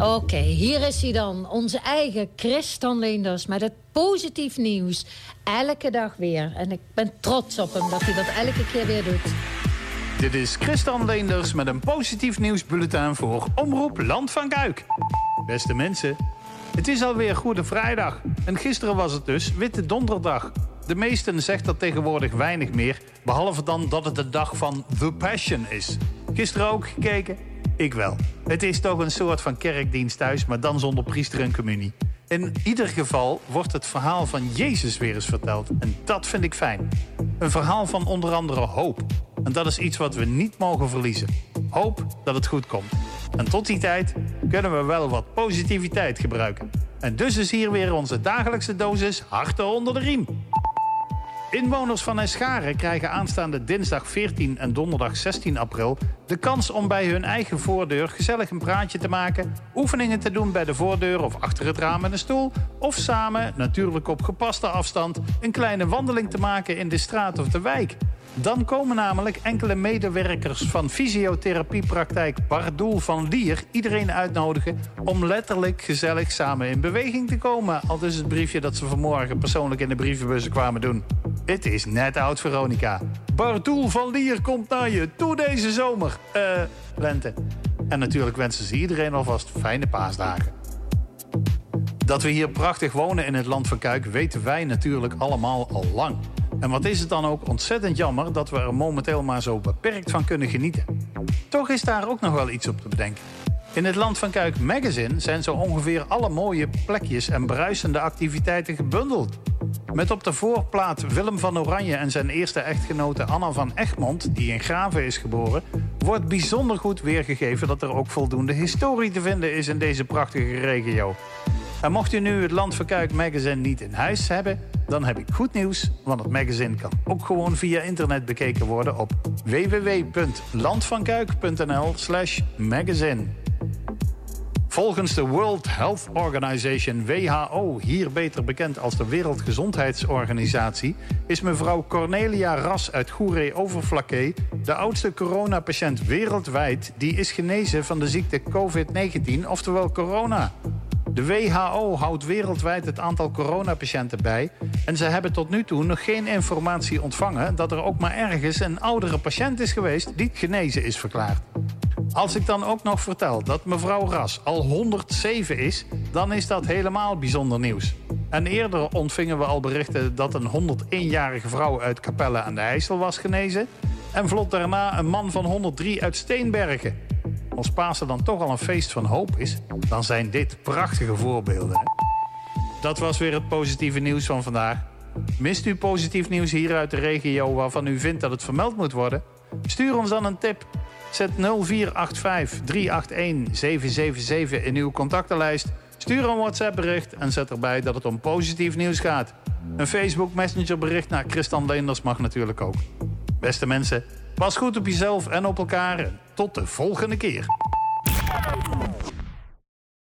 Oké, hier is hij dan. Onze eigen Christian Leenders met het positief nieuws. Elke dag weer. En ik ben trots op hem dat hij dat elke keer weer doet. Dit is Christian Leenders met een positief nieuwsbulletin voor Omroep Land van Kuik. Beste mensen, het is alweer Goede Vrijdag. En gisteren was het dus Witte Donderdag. De meesten zegt dat tegenwoordig weinig meer, behalve dan dat het de dag van The Passion is. Gisteren ook gekeken? Ik wel. Het is toch een soort van kerkdienst thuis, maar dan zonder priester en communie. In ieder geval wordt het verhaal van Jezus weer eens verteld. En dat vind ik fijn. Een verhaal van onder andere hoop. En dat is iets wat we niet mogen verliezen. Hoop dat het goed komt. En tot die tijd kunnen we wel wat positiviteit gebruiken. En dus is hier weer onze dagelijkse dosis harten onder de riem. Inwoners van Escharen krijgen aanstaande dinsdag 14 en donderdag 16 april de kans om bij hun eigen voordeur gezellig een praatje te maken, oefeningen te doen bij de voordeur of achter het raam met een stoel, of samen, natuurlijk op gepaste afstand, een kleine wandeling te maken in de straat of de wijk. Dan komen namelijk enkele medewerkers van fysiotherapiepraktijk Bardoel van Lier iedereen uitnodigen om letterlijk gezellig samen in beweging te komen. Al dus het briefje dat ze vanmorgen persoonlijk in de brievenbussen kwamen doen. Het is net oud Veronica. Bardoel van Lier komt naar je toe deze zomer. Eh, lente. En natuurlijk wensen ze iedereen alvast fijne paasdagen. Dat we hier prachtig wonen in het land van Kuik weten wij natuurlijk allemaal al lang. En wat is het dan ook ontzettend jammer dat we er momenteel maar zo beperkt van kunnen genieten. Toch is daar ook nog wel iets op te bedenken. In het Land van Kuik magazine zijn zo ongeveer alle mooie plekjes en bruisende activiteiten gebundeld. Met op de voorplaat Willem van Oranje en zijn eerste echtgenote Anna van Egmond, die in Graven is geboren, wordt bijzonder goed weergegeven dat er ook voldoende historie te vinden is in deze prachtige regio. En mocht u nu het Land van Kuik magazine niet in huis hebben, dan heb ik goed nieuws, want het magazine kan ook gewoon via internet bekeken worden op www.landvankuik.nl/magazine. Volgens de World Health Organization, WHO, hier beter bekend als de Wereldgezondheidsorganisatie, is mevrouw Cornelia Ras uit Goeree-Overflakkee de oudste coronapatiënt wereldwijd die is genezen van de ziekte COVID-19, oftewel corona. De WHO houdt wereldwijd het aantal coronapatiënten bij. En ze hebben tot nu toe nog geen informatie ontvangen dat er ook maar ergens een oudere patiënt is geweest die genezen is verklaard. Als ik dan ook nog vertel dat mevrouw Ras al 107 is, dan is dat helemaal bijzonder nieuws. En eerder ontvingen we al berichten dat een 101-jarige vrouw uit Capelle aan de IJssel was genezen. En vlot daarna een man van 103 uit Steenbergen. Als Pasen dan toch al een feest van hoop is, dan zijn dit prachtige voorbeelden. Dat was weer het positieve nieuws van vandaag. Mist u positief nieuws hier uit de regio waarvan u vindt dat het vermeld moet worden? Stuur ons dan een tip. Zet 0485 381 777 in uw contactenlijst. Stuur een WhatsApp bericht en zet erbij dat het om positief nieuws gaat. Een Facebook Messenger bericht naar Christian Leenders mag natuurlijk ook. Beste mensen, pas goed op jezelf en op elkaar. Tot de volgende keer.